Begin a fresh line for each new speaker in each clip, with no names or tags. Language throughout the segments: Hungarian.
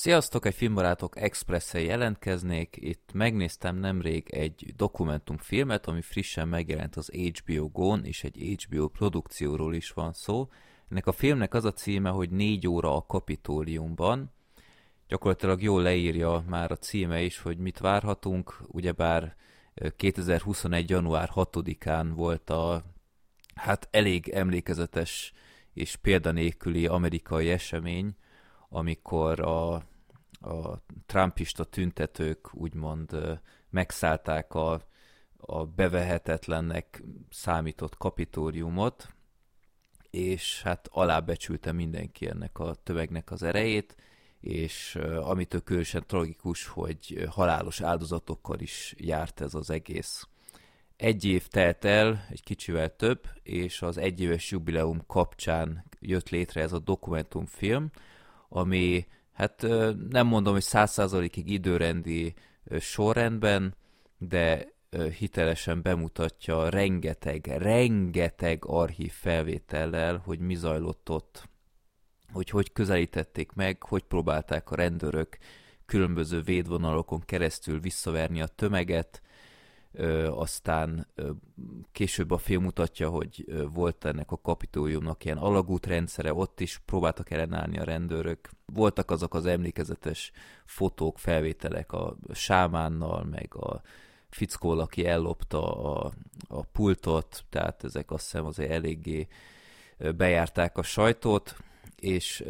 Sziasztok, egy filmbarátok express jelentkeznék. Itt megnéztem nemrég egy dokumentumfilmet, ami frissen megjelent az HBO Go-n, és egy HBO produkcióról is van szó. Ennek a filmnek az a címe, hogy négy óra a kapitóliumban. Gyakorlatilag jól leírja már a címe is, hogy mit várhatunk, ugyebár 2021. január 6-án volt a hát elég emlékezetes és példanélküli amerikai esemény, amikor a, a trumpista tüntetők úgymond megszállták a, a bevehetetlennek számított kapitóriumot, és hát alábecsülte mindenki ennek a tömegnek az erejét, és amitől különösen tragikus, hogy halálos áldozatokkal is járt ez az egész. Egy év telt el, egy kicsivel több, és az egyéves jubileum kapcsán jött létre ez a dokumentumfilm, ami hát nem mondom, hogy száz százalékig időrendi sorrendben, de hitelesen bemutatja rengeteg, rengeteg archív felvétellel, hogy mi zajlott ott, hogy hogy közelítették meg, hogy próbálták a rendőrök különböző védvonalokon keresztül visszaverni a tömeget, aztán később a film mutatja, hogy volt ennek a kapitóliumnak ilyen alagútrendszere, ott is próbáltak ellenállni a rendőrök. Voltak azok az emlékezetes fotók, felvételek a sámánnal, meg a fickó, aki ellopta a, a pultot, tehát ezek azt hiszem azért eléggé bejárták a sajtót, és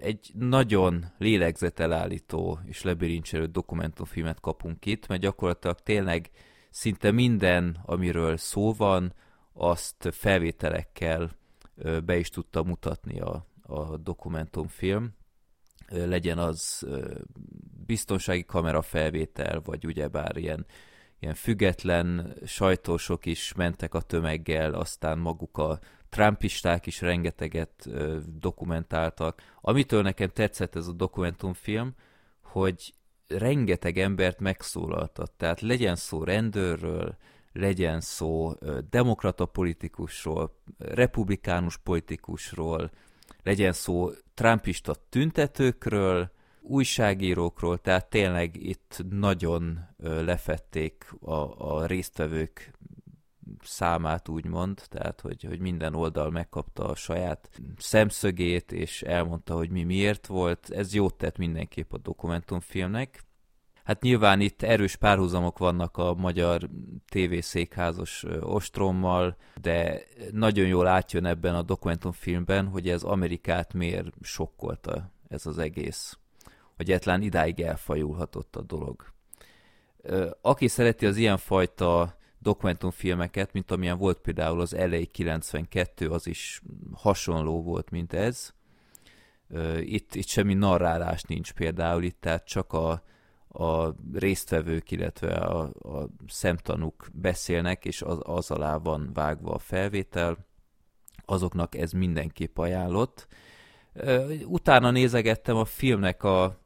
egy nagyon lélegzetelállító és lebirincselő dokumentumfilmet kapunk itt, mert gyakorlatilag tényleg szinte minden, amiről szó van, azt felvételekkel be is tudta mutatni a, a dokumentumfilm. Legyen az biztonsági kamera felvétel, vagy ugyebár ilyen, ilyen független sajtósok is mentek a tömeggel, aztán maguk a trumpisták is rengeteget dokumentáltak. Amitől nekem tetszett ez a dokumentumfilm, hogy rengeteg embert megszólaltat. Tehát legyen szó rendőrről, legyen szó demokrata politikusról, republikánus politikusról, legyen szó trumpista tüntetőkről, újságírókról, tehát tényleg itt nagyon lefették a, a résztvevők számát úgymond, tehát hogy, hogy minden oldal megkapta a saját szemszögét, és elmondta, hogy mi miért volt. Ez jót tett mindenképp a dokumentumfilmnek. Hát nyilván itt erős párhuzamok vannak a magyar tévészékházos ostrommal, de nagyon jól átjön ebben a dokumentumfilmben, hogy ez Amerikát miért sokkolta ez az egész. Hogy egyetlen idáig elfajulhatott a dolog. Aki szereti az ilyenfajta dokumentumfilmeket, mint amilyen volt például az LA 92, az is hasonló volt, mint ez. Itt, itt semmi narrálás nincs például, itt tehát csak a, a résztvevők, illetve a, a szemtanúk beszélnek, és az, az alá van vágva a felvétel. Azoknak ez mindenképp ajánlott. Utána nézegettem a filmnek a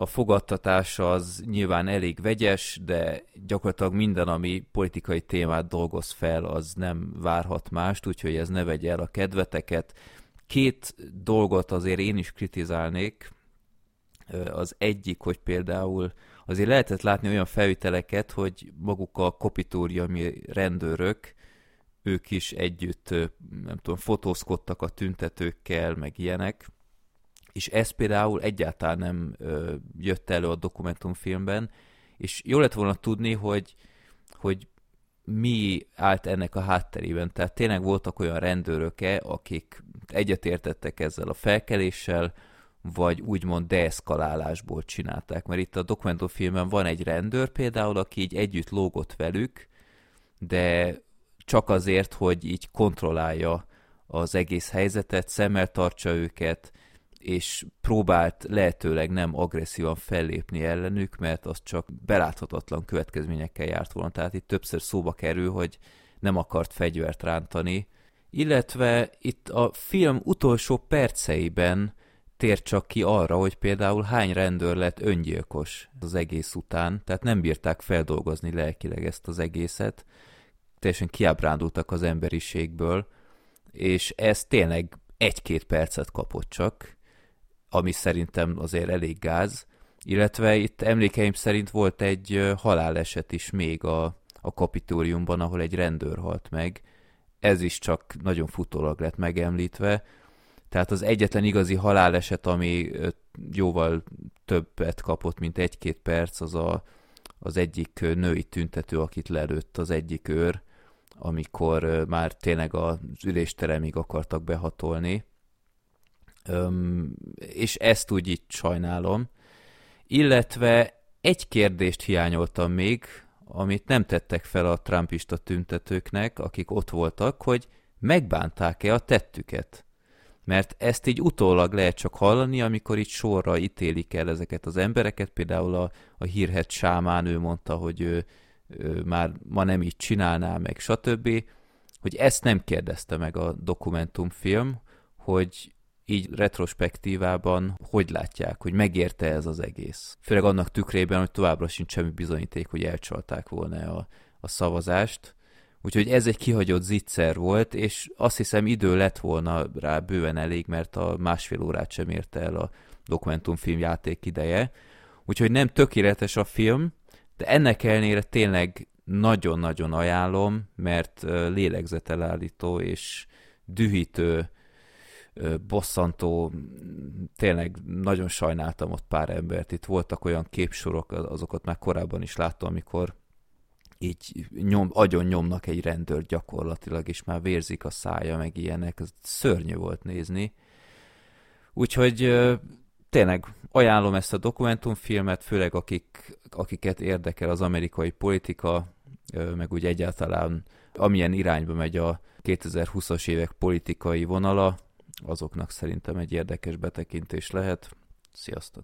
a fogadtatása az nyilván elég vegyes, de gyakorlatilag minden, ami politikai témát dolgoz fel, az nem várhat mást, úgyhogy ez ne vegye el a kedveteket. Két dolgot azért én is kritizálnék. Az egyik, hogy például azért lehetett látni olyan felvételeket, hogy maguk a kopitóriumi rendőrök, ők is együtt, nem tudom, fotózkodtak a tüntetőkkel, meg ilyenek, és ez például egyáltalán nem ö, jött elő a dokumentumfilmben, és jó lett volna tudni, hogy, hogy mi állt ennek a hátterében. Tehát tényleg voltak olyan rendőrök-e, akik egyetértettek ezzel a felkeléssel, vagy úgymond deeszkalálásból csinálták. Mert itt a dokumentumfilmben van egy rendőr például, aki így együtt lógott velük, de csak azért, hogy így kontrollálja az egész helyzetet, szemmel tartsa őket, és próbált lehetőleg nem agresszívan fellépni ellenük, mert az csak beláthatatlan következményekkel járt volna. Tehát itt többször szóba kerül, hogy nem akart fegyvert rántani, illetve itt a film utolsó perceiben tér csak ki arra, hogy például hány rendőr lett öngyilkos az egész után, tehát nem bírták feldolgozni lelkileg ezt az egészet, teljesen kiábrándultak az emberiségből, és ez tényleg egy-két percet kapott csak, ami szerintem azért elég gáz, illetve itt emlékeim szerint volt egy haláleset is még a, a kapitóriumban, ahol egy rendőr halt meg. Ez is csak nagyon futólag lett megemlítve. Tehát az egyetlen igazi haláleset, ami jóval többet kapott, mint egy-két perc, az a, az egyik női tüntető, akit lelőtt az egyik őr, amikor már tényleg az ülésteremig akartak behatolni. Öm, és ezt úgy itt sajnálom. Illetve egy kérdést hiányoltam még, amit nem tettek fel a trumpista tüntetőknek, akik ott voltak, hogy megbánták-e a tettüket. Mert ezt így utólag lehet csak hallani, amikor itt sorra ítélik el ezeket az embereket, például a, a hírhet sámán ő mondta, hogy ő, ő már ma nem így csinálná, meg stb., hogy ezt nem kérdezte meg a dokumentumfilm, hogy így retrospektívában hogy látják, hogy megérte ez az egész. Főleg annak tükrében, hogy továbbra sincs semmi bizonyíték, hogy elcsalták volna a, a szavazást. Úgyhogy ez egy kihagyott zicser volt, és azt hiszem idő lett volna rá bőven elég, mert a másfél órát sem érte el a dokumentumfilm játék ideje. Úgyhogy nem tökéletes a film, de ennek ellenére tényleg nagyon-nagyon ajánlom, mert lélegzetelállító és dühítő bosszantó, tényleg nagyon sajnáltam ott pár embert. Itt voltak olyan képsorok, azokat már korábban is láttam, amikor így nyom, agyon nyomnak egy rendőr gyakorlatilag, és már vérzik a szája, meg ilyenek. Ez szörnyű volt nézni. Úgyhogy tényleg ajánlom ezt a dokumentumfilmet, főleg akik, akiket érdekel az amerikai politika, meg úgy egyáltalán amilyen irányba megy a 2020-as évek politikai vonala, azoknak szerintem egy érdekes betekintés lehet. Sziasztok!